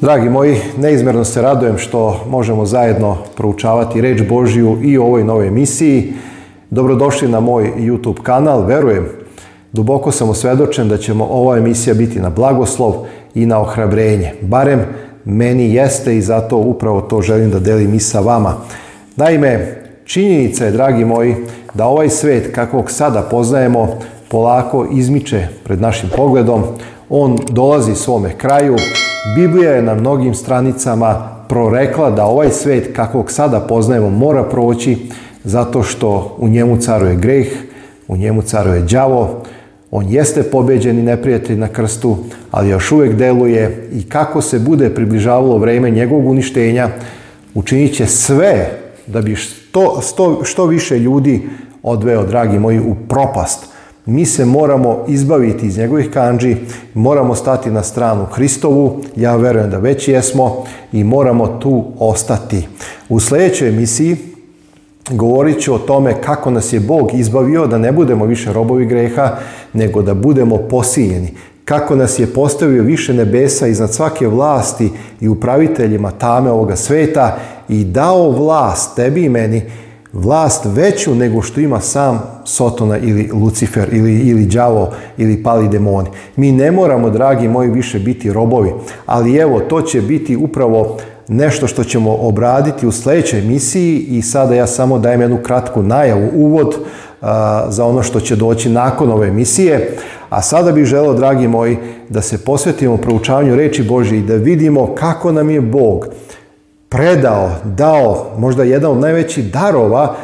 Dragi moji, neizmjerno se radujem što možemo zajedno proučavati reč Božju i u ovoj novoj emisiji. Dobrodošli na moj YouTube kanal, verujem. Duboko sam osvjedočen da ćemo ova emisija biti na blagoslov i na ohrabrenje. Barem meni jeste i zato upravo to želim da delim i sa vama. Naime, činjenica je, dragi moji, da ovaj svet kakvog sada poznajemo polako izmiče pred našim pogledom. On dolazi svome kraju. Biblija je na mnogim stranicama prorekla da ovaj svet kakvog sada poznajemo mora proći zato što u njemu caruje greh, u njemu caruje đavo, on jeste pobjeđeni neprijatelj na krstu, ali još uvijek deluje i kako se bude približavalo vrijeme njegovog uništenja, učinit će sve da bi što, što, što više ljudi odveo, dragi moji, u propast mi se moramo izbaviti iz njegovih kanđi, moramo stati na stranu Hristovu, ja verujem da već jesmo i moramo tu ostati. U sljedećoj emisiji govorit ću o tome kako nas je Bog izbavio da ne budemo više robovi greha, nego da budemo posiljeni. Kako nas je postavio više nebesa iznad svake vlasti i upraviteljima tame ovoga sveta i dao vlast tebi i meni vlast veću nego što ima sam Sotona ili Lucifer ili, ili đavo ili pali demoni. Mi ne moramo, dragi moji, više biti robovi, ali evo, to će biti upravo nešto što ćemo obraditi u sljedećoj emisiji i sada ja samo dajem jednu kratku najavu, uvod za ono što će doći nakon ove emisije. A sada bih želeo, dragi moji, da se posvetimo proučavanju reči Božje i da vidimo kako nam je Bog predao, dao možda jedan od najvećih darova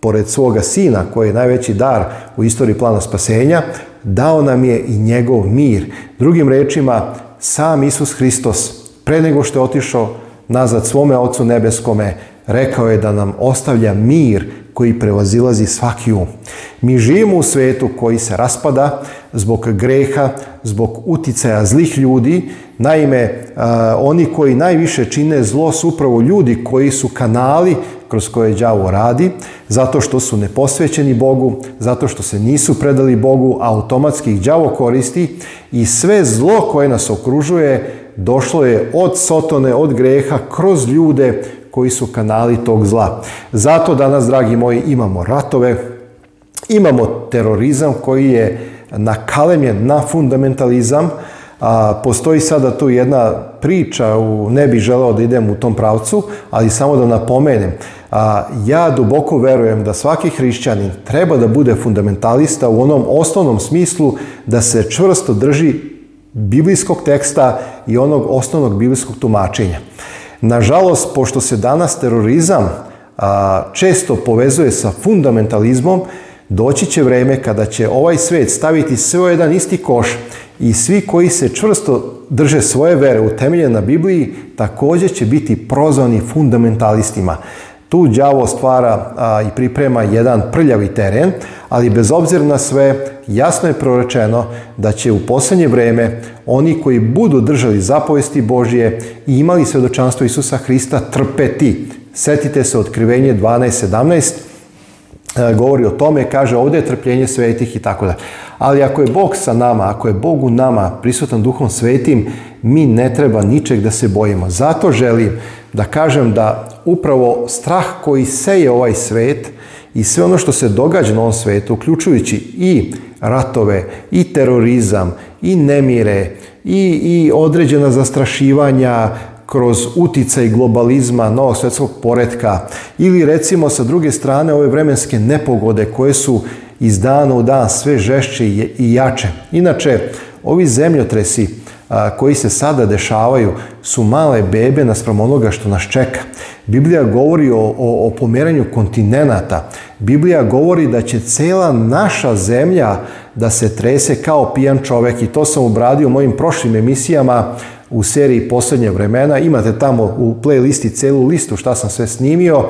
pored svoga sina, koji je najveći dar u istoriji plana spasenja, dao nam je i njegov mir. Drugim rečima, sam Isus Hristos, pre nego što je otišao nazad svome Ocu Nebeskome, rekao je da nam ostavlja mir koji prevazilazi svaki um. Mi živimo u svetu koji se raspada, zbog greha, zbog uticaja zlih ljudi. Naime, oni koji najviše čine zlo su upravo ljudi koji su kanali kroz koje đavo radi, zato što su neposvećeni Bogu, zato što se nisu predali Bogu, a automatski ih đavo koristi i sve zlo koje nas okružuje došlo je od sotone, od greha, kroz ljude koji su kanali tog zla. Zato danas, dragi moji, imamo ratove, imamo terorizam koji je nakalemljen na fundamentalizam. postoji sada tu jedna priča, u, ne bih želeo da idem u tom pravcu, ali samo da napomenem. A, ja duboko verujem da svaki hrišćanin treba da bude fundamentalista u onom osnovnom smislu da se čvrsto drži biblijskog teksta i onog osnovnog biblijskog tumačenja. Nažalost, pošto se danas terorizam često povezuje sa fundamentalizmom, Doći će vrijeme kada će ovaj svet staviti sve u jedan isti koš i svi koji se čvrsto drže svoje vere utemeljene na Bibliji također će biti prozvani fundamentalistima. Tu đavo stvara i priprema jedan prljavi teren, ali bez obzira na sve, jasno je proračeno da će u posljednje vrijeme oni koji budu držali zapovesti Božije i imali svjedočanstvo Isusa Hrista trpeti. Setite se otkrivenje 12.17, E, govori o tome, kaže ovdje je trpljenje svetih i tako da. Ali ako je Bog sa nama, ako je Bog u nama prisutan duhom svetim, mi ne treba ničeg da se bojimo. Zato želim da kažem da upravo strah koji seje ovaj svet i sve ono što se događa na ovom svetu, uključujući i ratove, i terorizam, i nemire, i, i određena zastrašivanja, kroz uticaj globalizma, novog svjetskog poretka ili recimo sa druge strane ove vremenske nepogode koje su iz dana u dan sve žešće i jače. Inače, ovi zemljotresi koji se sada dešavaju su male bebe naspram onoga što nas čeka. Biblija govori o, o, o pomeranju kontinenata. Biblija govori da će cela naša zemlja da se trese kao pijan čovek i to sam obradio u mojim prošlim emisijama u seriji Posljednje vremena. Imate tamo u playlisti celu listu šta sam sve snimio.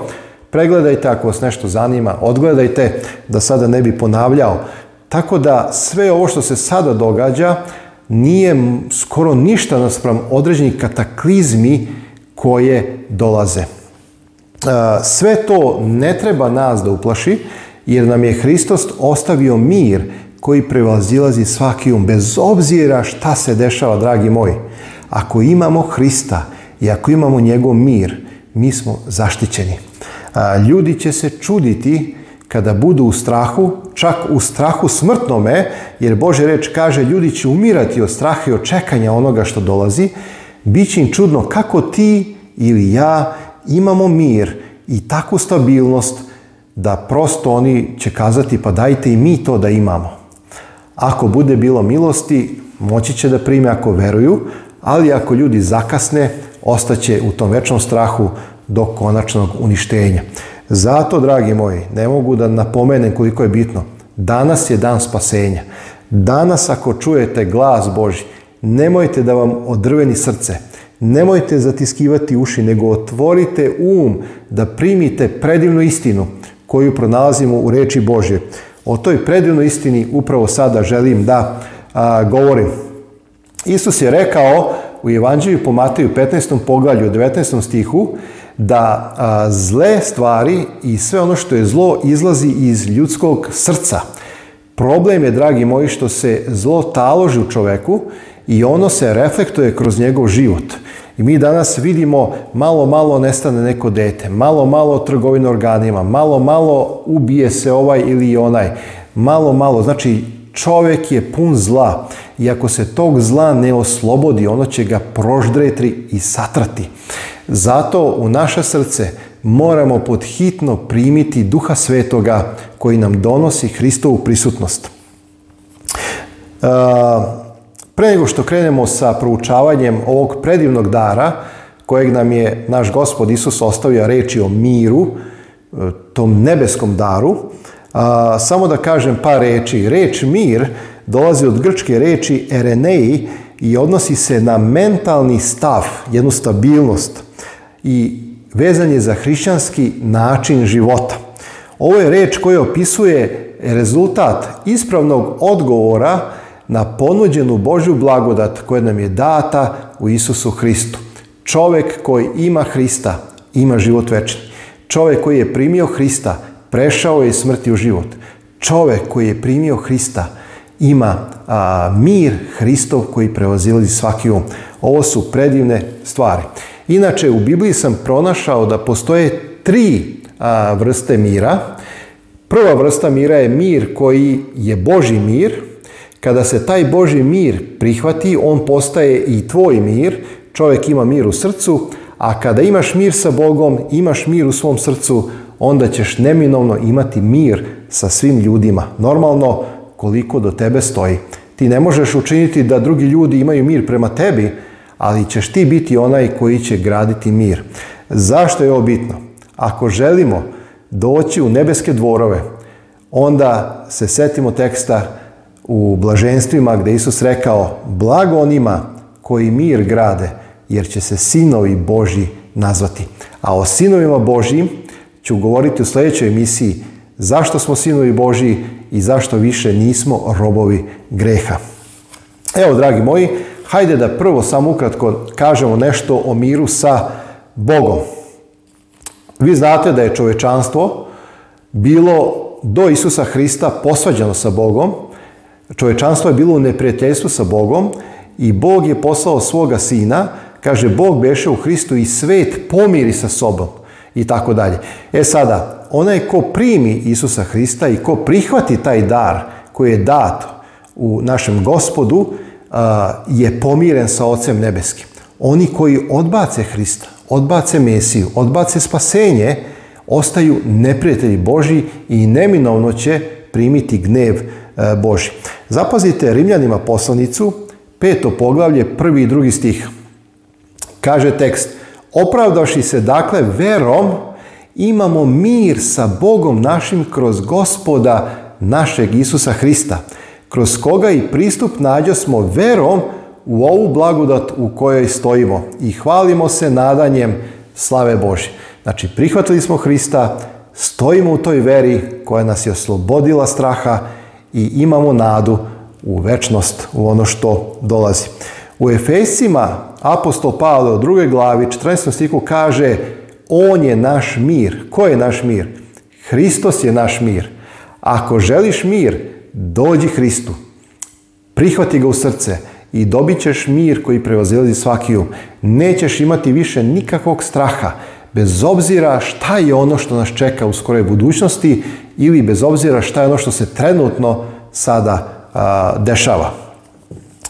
Pregledajte ako vas nešto zanima, odgledajte da sada ne bi ponavljao. Tako da sve ovo što se sada događa nije skoro ništa naspram određenih kataklizmi koje dolaze. E, sve to ne treba nas da uplaši, jer nam je Hristos ostavio mir koji prevazilazi um bez obzira šta se dešava, dragi moji. Ako imamo Hrista i ako imamo njegov mir, mi smo zaštićeni. Ljudi će se čuditi kada budu u strahu, čak u strahu smrtnome, jer Bože reč kaže ljudi će umirati od straha i od čekanja onoga što dolazi, bit će im čudno kako ti ili ja imamo mir i takvu stabilnost da prosto oni će kazati pa dajte i mi to da imamo. Ako bude bilo milosti, moći će da prime ako veruju, ali ako ljudi zakasne, ostaće u tom večnom strahu do konačnog uništenja. Zato, dragi moji, ne mogu da napomenem koliko je bitno. Danas je dan spasenja. Danas ako čujete glas Boži, nemojte da vam odrveni srce. Nemojte zatiskivati uši, nego otvorite um da primite predivnu istinu koju pronalazimo u reči Božje. O toj predivnoj istini upravo sada želim da govorim. Isus je rekao u Evanđelju po Mateju 15. poglavlju 19. stihu da zle stvari i sve ono što je zlo izlazi iz ljudskog srca. Problem je, dragi moji, što se zlo taloži u čoveku i ono se reflektuje kroz njegov život. I mi danas vidimo malo, malo nestane neko dete, malo, malo trgovina organima, malo, malo ubije se ovaj ili onaj, malo, malo. Znači, čovjek je pun zla i ako se tog zla ne oslobodi, ono će ga proždretri i satrati. Zato u naše srce moramo podhitno primiti Duha Svetoga koji nam donosi Hristovu prisutnost. E, pre nego što krenemo sa proučavanjem ovog predivnog dara, kojeg nam je naš gospod Isus ostavio reči o miru, e, tom nebeskom daru, samo da kažem par reči. Reč mir dolazi od grčke reči erenei i odnosi se na mentalni stav, jednu stabilnost i vezan je za hrišćanski način života. Ovo je reč koja opisuje rezultat ispravnog odgovora na ponuđenu Božju blagodat koja nam je data u Isusu Hristu. Čovjek koji ima Hrista, ima život večni. Čovjek koji je primio Hrista, prešao je smrti u život. Čovjek koji je primio Hrista, ima mir Hristov koji prevazilazi svaki um. Ovo su predivne stvari. Inače, u Bibliji sam pronašao da postoje tri vrste mira. Prva vrsta mira je mir koji je Boži mir. Kada se taj Boži mir prihvati, on postaje i tvoj mir. Čovjek ima mir u srcu, a kada imaš mir sa Bogom, imaš mir u svom srcu, onda ćeš neminovno imati mir sa svim ljudima. Normalno, koliko do tebe stoji. Ti ne možeš učiniti da drugi ljudi imaju mir prema tebi, ali ćeš ti biti onaj koji će graditi mir. Zašto je ovo bitno? Ako želimo doći u nebeske dvorove, onda se setimo teksta u blaženstvima gdje Isus rekao blago onima koji mir grade, jer će se sinovi Božji nazvati. A o sinovima Božjim ću govoriti u sljedećoj emisiji zašto smo sinovi Božji i zašto više nismo robovi greha. Evo, dragi moji, hajde da prvo samo ukratko kažemo nešto o miru sa Bogom. Vi znate da je čovečanstvo bilo do Isusa Hrista posvađano sa Bogom, čovečanstvo je bilo u neprijateljstvu sa Bogom i Bog je poslao svoga sina, kaže Bog beše u Hristu i svet pomiri sa sobom i tako dalje. E sada, onaj ko primi Isusa Hrista i ko prihvati taj dar koji je dat u našem gospodu, je pomiren sa Ocem Nebeskim. Oni koji odbace Hrista, odbace Mesiju, odbace spasenje, ostaju neprijatelji Boži i neminovno će primiti gnev Boži. Zapazite Rimljanima poslanicu, peto poglavlje, prvi i drugi stih. Kaže tekst, opravdaši se dakle verom, imamo mir sa Bogom našim kroz gospoda našeg Isusa Hrista, kroz koga i pristup nađo smo verom u ovu blagodat u kojoj stojimo i hvalimo se nadanjem slave Bože. Znači, prihvatili smo Hrista, stojimo u toj veri koja nas je oslobodila straha i imamo nadu u večnost, u ono što dolazi. U Efesima apostol Pavle u drugoj glavi 14. stiku kaže on je naš mir. Ko je naš mir? Hristos je naš mir. Ako želiš mir, dođi Hristu. Prihvati ga u srce i dobit ćeš mir koji prevazilazi svaki um. Nećeš imati više nikakvog straha, bez obzira šta je ono što nas čeka u skoroj budućnosti ili bez obzira šta je ono što se trenutno sada dešava.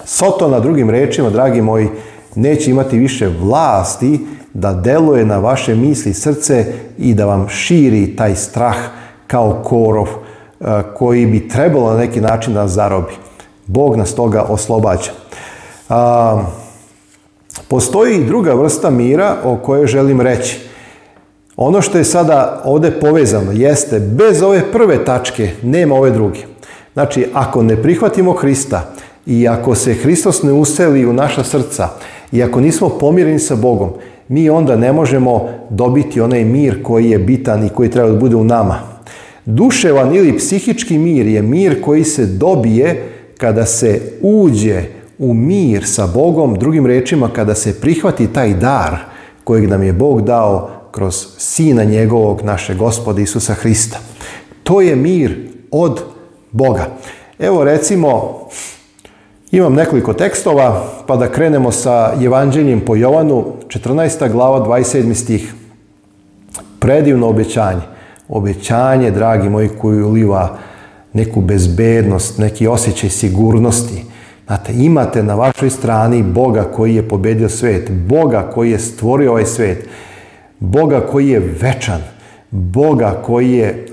Soto na drugim rečima, dragi moji, neće imati više vlasti da deluje na vaše misli srce i da vam širi taj strah kao korov e, koji bi trebalo na neki način da zarobi. Bog nas toga oslobađa. postoji i druga vrsta mira o kojoj želim reći. Ono što je sada ovdje povezano jeste bez ove prve tačke nema ove druge. Znači, ako ne prihvatimo Hrista i ako se Hristos ne useli u naša srca i ako nismo pomireni sa Bogom, mi onda ne možemo dobiti onaj mir koji je bitan i koji treba da bude u nama. Duševan ili psihički mir je mir koji se dobije kada se uđe u mir sa Bogom, drugim rečima kada se prihvati taj dar kojeg nam je Bog dao kroz Sina njegovog, naše gospode Isusa Hrista. To je mir od Boga. Evo recimo imam nekoliko tekstova, pa da krenemo sa Evanđeljem po Jovanu, 14. glava, 27. stih. Predivno obećanje. Obećanje, dragi moji, koji uliva neku bezbednost, neki osjećaj sigurnosti. Znate, imate na vašoj strani Boga koji je pobedio svet, Boga koji je stvorio ovaj svet, Boga koji je večan, Boga koji je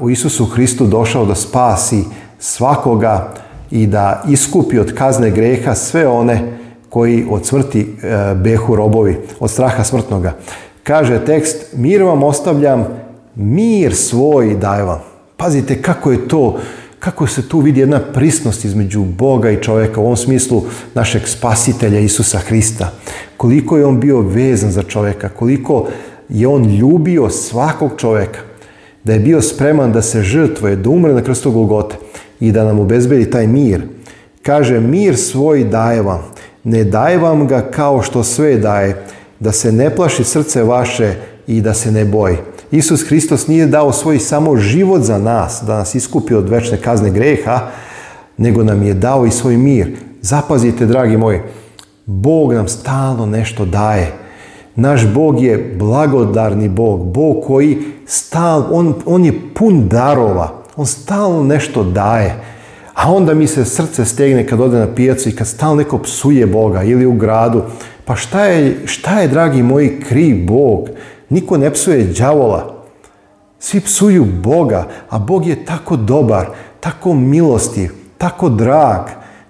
u Isusu Hristu došao da spasi svakoga i da iskupi od kazne greha sve one koji od smrti e, behu robovi, od straha smrtnoga. Kaže tekst, mir vam ostavljam, mir svoj daj vam. Pazite kako je to, kako se tu vidi jedna prisnost između Boga i čovjeka, u ovom smislu našeg spasitelja Isusa Hrista. Koliko je on bio vezan za čovjeka, koliko je on ljubio svakog čovjeka, da je bio spreman da se žrtvuje, da umre na krstu Golgote, i da nam obezbedi taj mir. Kaže, mir svoj daje vam, ne daje vam ga kao što sve daje, da se ne plaši srce vaše i da se ne boji. Isus Hristos nije dao svoj samo život za nas, da nas iskupi od večne kazne greha, nego nam je dao i svoj mir. Zapazite, dragi moji, Bog nam stalno nešto daje. Naš Bog je blagodarni Bog, Bog koji stal, on, on je pun darova. On stalno nešto daje. A onda mi se srce stegne kad ode na pijacu i kad stalno neko psuje Boga ili u gradu. Pa šta je, šta je dragi moji, kriv Bog? Niko ne psuje đavola. Svi psuju Boga, a Bog je tako dobar, tako milostiv, tako drag,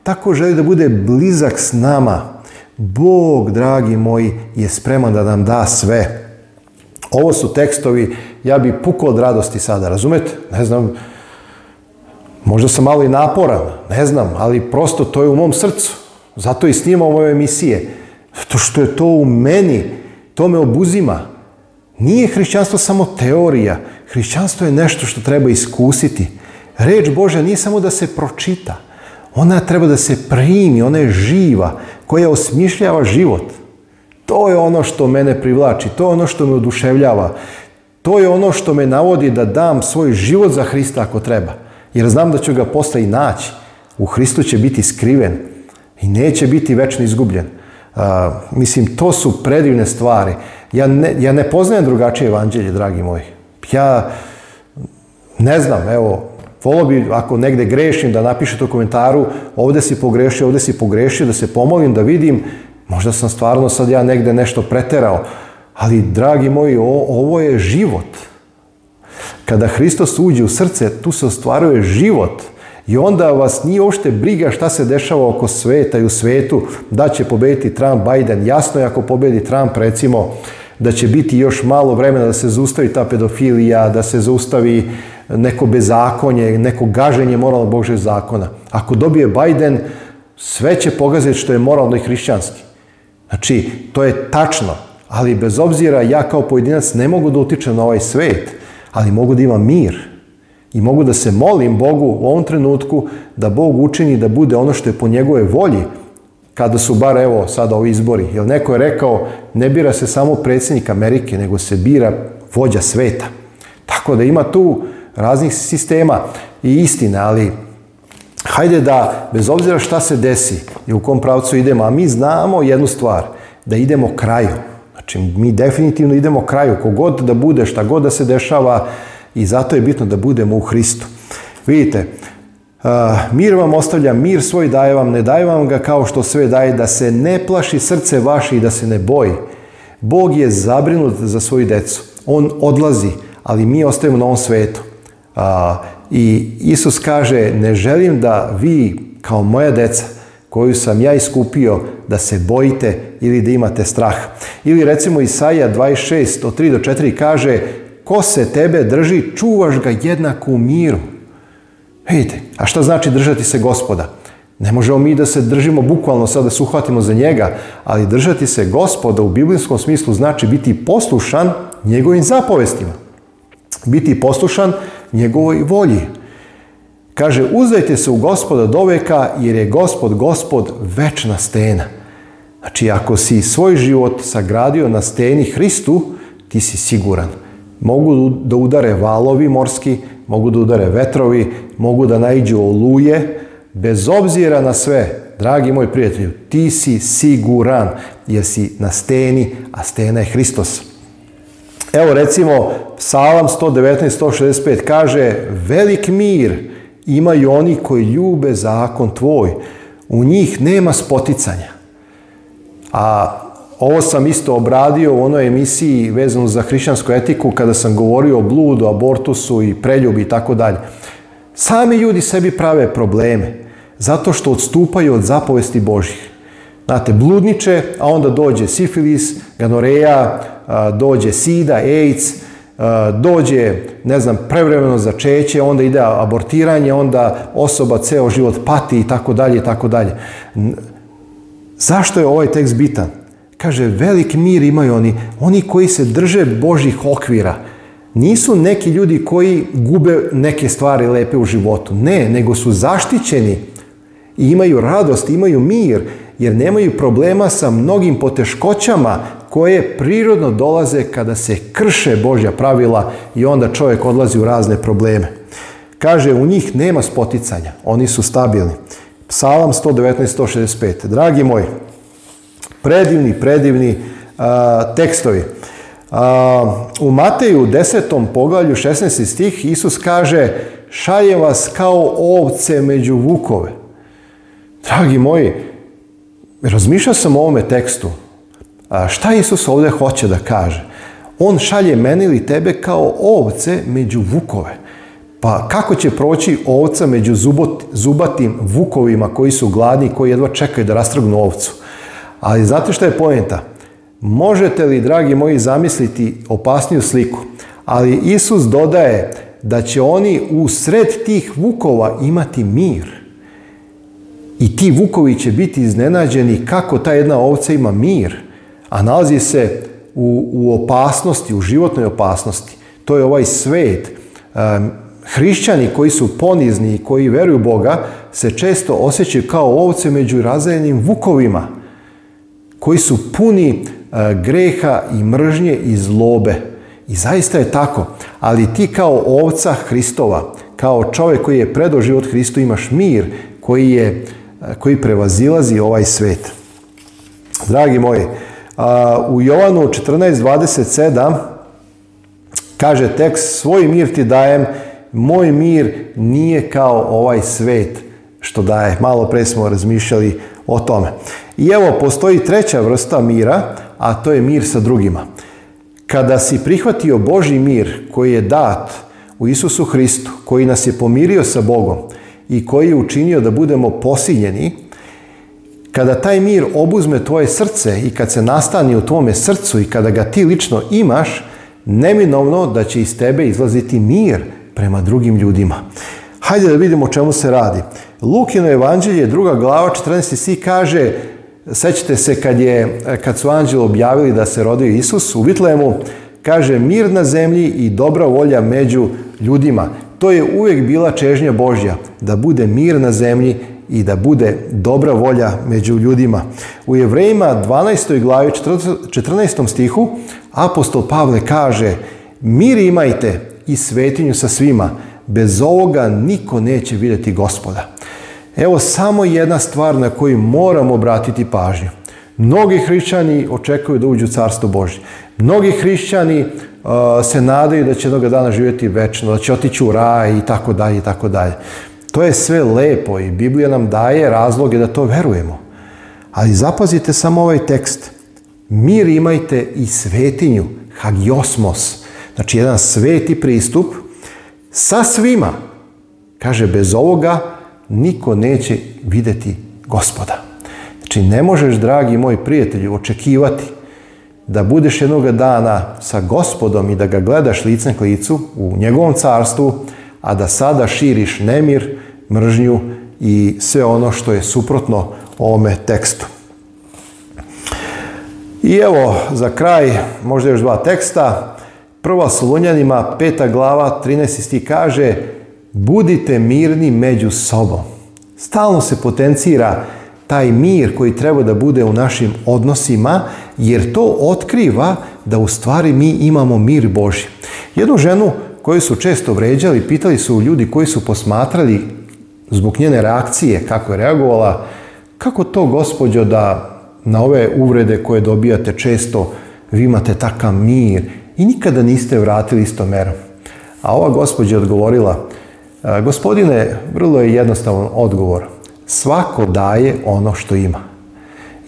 tako želi da bude blizak s nama. Bog, dragi moji, je spreman da nam da sve. Ovo su tekstovi, ja bi pukao od radosti sada, razumete? Ne znam, Možda sam malo i naporan, ne znam, ali prosto to je u mom srcu. Zato i snimam ove emisije. Zato što je to u meni, to me obuzima. Nije hrišćanstvo samo teorija. Hrišćanstvo je nešto što treba iskusiti. Reč Božja nije samo da se pročita. Ona treba da se primi, ona je živa, koja osmišljava život. To je ono što mene privlači, to je ono što me oduševljava. To je ono što me navodi da dam svoj život za Hrista ako treba jer znam da ću ga posle i naći. U Hristu će biti skriven i neće biti večno izgubljen. mislim, to su predivne stvari. Ja ne, ja poznajem drugačije evanđelje, dragi moji. Ja ne znam, evo, volo bi, ako negde grešim, da napišete u komentaru ovdje si pogrešio, ovdje si pogrešio, da se pomolim, da vidim, možda sam stvarno sad ja negde nešto preterao, ali, dragi moji, ovo je život. Kada Hristos uđe u srce, tu se ostvaruje život i onda vas nije ošte briga šta se dešava oko sveta i u svetu, da će pobediti Trump, Biden. Jasno je ako pobedi Trump, recimo, da će biti još malo vremena da se zaustavi ta pedofilija, da se zaustavi neko bezakonje, neko gaženje moralno Božeg zakona. Ako dobije Biden, sve će pogaziti što je moralno i hrišćanski. Znači, to je tačno, ali bez obzira ja kao pojedinac ne mogu da utičem na ovaj svet ali mogu da imam mir. I mogu da se molim Bogu u ovom trenutku da Bog učini da bude ono što je po njegove volji, kada su bar evo sada ovi izbori. Jer neko je rekao, ne bira se samo predsjednik Amerike, nego se bira vođa sveta. Tako da ima tu raznih sistema i istine, ali hajde da, bez obzira šta se desi i u kom pravcu idemo, a mi znamo jednu stvar, da idemo kraju. Znači, mi definitivno idemo kraju, kogod da bude, šta god da se dešava i zato je bitno da budemo u Hristu. Vidite, uh, mir vam ostavlja, mir svoj daje vam, ne daje vam ga kao što sve daje, da se ne plaši srce vaše i da se ne boji. Bog je zabrinut za svoju decu. On odlazi, ali mi ostajemo na ovom svetu. Uh, I Isus kaže, ne želim da vi, kao moja deca, koju sam ja iskupio, da se bojite, ili da imate strah. Ili recimo Isaija 26 od 3 do 4 kaže ko se tebe drži, čuvaš ga jednako u miru. Vidite, a šta znači držati se gospoda? Ne možemo mi da se držimo bukvalno sada da se uhvatimo za njega, ali držati se gospoda u biblijskom smislu znači biti poslušan njegovim zapovestima. Biti poslušan njegovoj volji. Kaže, uzdajte se u gospoda veka, jer je gospod, gospod večna stena. Znači, ako si svoj život sagradio na steni Hristu, ti si siguran. Mogu da udare valovi morski, mogu da udare vetrovi, mogu da naiđu oluje. Bez obzira na sve, dragi moj prijatelji, ti si siguran jer si na steni, a stena je Hristos. Evo recimo, Salam 119.165 kaže Velik mir imaju oni koji ljube zakon tvoj. U njih nema spoticanja. A ovo sam isto obradio u onoj emisiji vezano za hrišćansku etiku kada sam govorio o bludu, abortusu i preljubi i tako dalje. Sami ljudi sebi prave probleme zato što odstupaju od zapovesti Božih. Znate, bludniče, a onda dođe sifilis, ganoreja, dođe sida, AIDS, dođe, ne znam, prevremeno začeće, onda ide abortiranje, onda osoba ceo život pati i tako dalje i tako dalje. Zašto je ovaj tekst bitan? Kaže, velik mir imaju oni, oni koji se drže Božih okvira. Nisu neki ljudi koji gube neke stvari lepe u životu. Ne, nego su zaštićeni i imaju radost, imaju mir, jer nemaju problema sa mnogim poteškoćama koje prirodno dolaze kada se krše Božja pravila i onda čovjek odlazi u razne probleme. Kaže, u njih nema spoticanja, oni su stabilni. Psalam 119.165. Dragi moji, predivni, predivni tekstovi. u Mateju 10. poglavlju 16. stih Isus kaže šalje vas kao ovce među vukove. Dragi moji, razmišljao sam o ovome tekstu. šta Isus ovdje hoće da kaže? On šalje meni ili tebe kao ovce među vukove. Pa kako će proći ovca među zubatim vukovima koji su gladni i koji jedva čekaju da rastrgnu ovcu? Ali znate što je poenta? Možete li, dragi moji, zamisliti opasniju sliku? Ali Isus dodaje da će oni u sred tih vukova imati mir. I ti vukovi će biti iznenađeni kako ta jedna ovca ima mir, a nalazi se u, u opasnosti, u životnoj opasnosti. To je ovaj svet, hrišćani koji su ponizni i koji veruju Boga se često osjećaju kao ovce među razajenim vukovima koji su puni e, greha i mržnje i zlobe. I zaista je tako. Ali ti kao ovca Hristova, kao čovjek koji je predo život Hristu, imaš mir koji, je, e, koji prevazilazi ovaj svet. Dragi moji, u Jovanu 14.27 kaže tekst Svoj mir ti dajem moj mir nije kao ovaj svet što daje. Malo pre smo razmišljali o tome. I evo, postoji treća vrsta mira, a to je mir sa drugima. Kada si prihvatio Boži mir koji je dat u Isusu Hristu, koji nas je pomirio sa Bogom i koji je učinio da budemo posiljeni, kada taj mir obuzme tvoje srce i kad se nastani u tvome srcu i kada ga ti lično imaš, neminovno da će iz tebe izlaziti mir prema drugim ljudima. Hajde da vidimo o čemu se radi. Lukino evanđelje, druga glava, 14. si kaže, sećate se kad, je, kad su anđeli objavili da se rodio Isus, u Vitlemu kaže mir na zemlji i dobra volja među ljudima. To je uvijek bila čežnja Božja, da bude mir na zemlji i da bude dobra volja među ljudima. U Jevrejima 12. glavi 14. stihu apostol Pavle kaže mir imajte i svetinju sa svima. Bez ovoga niko neće vidjeti gospoda. Evo samo jedna stvar na koju moramo obratiti pažnju. Mnogi hrišćani očekuju da uđu u carstvo Božje. Mnogi hrišćani uh, se nadaju da će jednoga dana živjeti večno, da će otići u raj i tako dalje i tako dalje. To je sve lepo i Biblija nam daje razloge da to verujemo. Ali zapazite samo ovaj tekst. Mir imajte i svetinju, hagiosmos. Znači, jedan sveti pristup sa svima. Kaže, bez ovoga niko neće vidjeti gospoda. Znači, ne možeš, dragi moji prijatelju, očekivati da budeš jednoga dana sa gospodom i da ga gledaš licem k u njegovom carstvu, a da sada širiš nemir, mržnju i sve ono što je suprotno ovome tekstu. I evo, za kraj, možda još dva teksta. Prva Solonjanima, peta glava, 13. kaže budite mirni među sobom. Stalno se potencira taj mir koji treba da bude u našim odnosima, jer to otkriva da u stvari mi imamo mir Boži. Jednu ženu koju su često vređali, pitali su ljudi koji su posmatrali zbog njene reakcije, kako je reagovala, kako to gospođo da na ove uvrede koje dobijate često vi imate takav mir i nikada niste vratili isto merom. A ova gospođa je odgovorila, e, gospodine, vrlo je jednostavan odgovor. Svako daje ono što ima.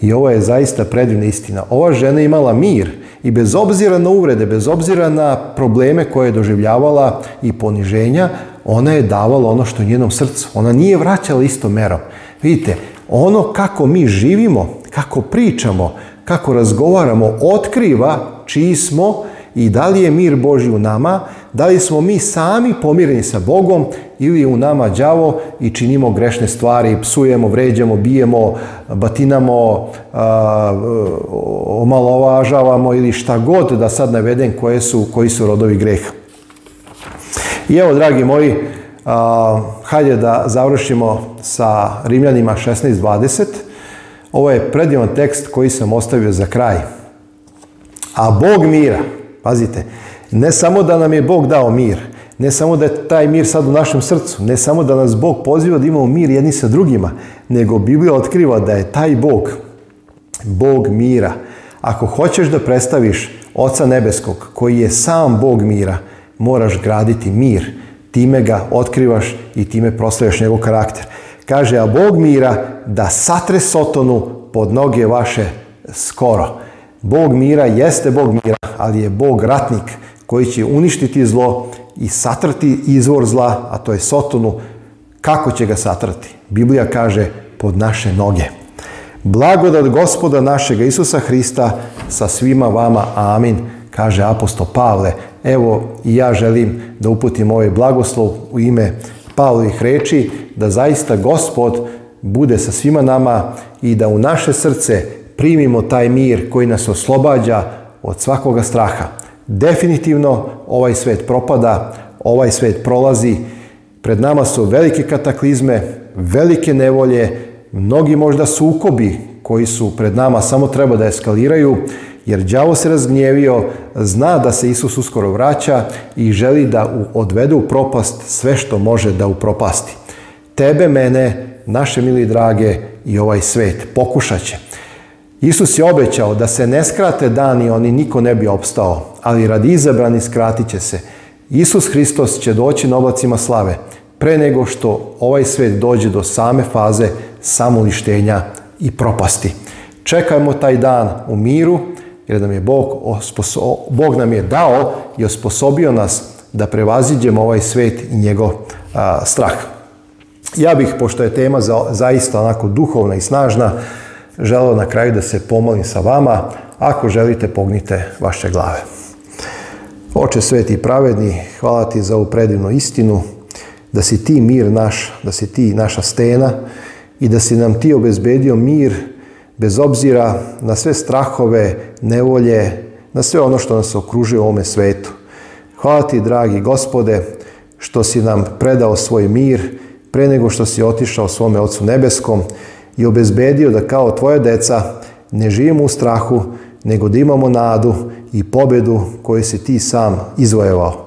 I ovo je zaista predivna istina. Ova žena je imala mir i bez obzira na uvrede, bez obzira na probleme koje je doživljavala i poniženja, ona je davala ono što je njenom srcu. Ona nije vraćala isto merom. Vidite, ono kako mi živimo, kako pričamo, kako razgovaramo, otkriva čiji smo i da li je mir Boži u nama, da li smo mi sami pomireni sa Bogom ili je u nama đavo i činimo grešne stvari, psujemo, vređamo, bijemo, batinamo, omalovažavamo ili šta god da sad navedem koje su, koji su rodovi greha. I evo, dragi moji, a, hajde da završimo sa Rimljanima 16.20. Ovo je predivan tekst koji sam ostavio za kraj. A Bog mira, Pazite, ne samo da nam je Bog dao mir, ne samo da je taj mir sad u našem srcu, ne samo da nas Bog poziva da imamo mir jedni sa drugima, nego Biblija otkriva da je taj Bog, Bog mira. Ako hoćeš da predstaviš Oca Nebeskog, koji je sam Bog mira, moraš graditi mir. Time ga otkrivaš i time proslavljaš njegov karakter. Kaže, a Bog mira da satre Sotonu pod noge vaše skoro. Bog mira jeste Bog mira, ali je Bog ratnik koji će uništiti zlo i satrti izvor zla, a to je Sotonu. Kako će ga satrati? Biblija kaže pod naše noge. Blagodat gospoda našega Isusa Hrista sa svima vama. Amin. Kaže apostol Pavle. Evo i ja želim da uputim ovaj blagoslov u ime Pavlovih reči da zaista gospod bude sa svima nama i da u naše srce primimo taj mir koji nas oslobađa od svakoga straha. Definitivno ovaj svet propada, ovaj svet prolazi, pred nama su velike kataklizme, velike nevolje, mnogi možda sukobi koji su pred nama samo treba da eskaliraju, jer đavo se razgnjevio, zna da se Isus uskoro vraća i želi da odvede u propast sve što može da upropasti. Tebe, mene, naše mili drage i ovaj svet pokušat će. Isus je obećao da se ne skrate dani, oni niko ne bi opstao, ali radi izabrani skratit će se. Isus Hristos će doći na oblacima slave, pre nego što ovaj svet dođe do same faze samolištenja i propasti. Čekajmo taj dan u miru, jer nam je Bog, Bog nam je dao i osposobio nas da prevaziđemo ovaj svet i njegov strah. Ja bih, pošto je tema za, zaista onako duhovna i snažna, želeo na kraju da se pomolim sa vama. Ako želite, pognite vaše glave. Oče sveti i pravedni, hvala ti za ovu predivnu istinu, da si ti mir naš, da si ti naša stena i da si nam ti obezbedio mir bez obzira na sve strahove, nevolje, na sve ono što nas okružuje u ovome svetu. Hvala ti, dragi gospode, što si nam predao svoj mir pre nego što si otišao svome Otcu Nebeskom, i obezbedio da kao tvoja deca ne živimo u strahu, nego da imamo nadu i pobedu koju si ti sam izvojevao.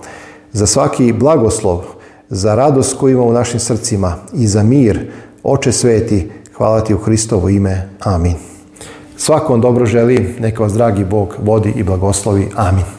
Za svaki blagoslov, za radost koju imamo u našim srcima i za mir, Oče sveti, hvala ti u Hristovo ime. Amin. Svakom dobro želi, neka vas dragi Bog vodi i blagoslovi. Amin.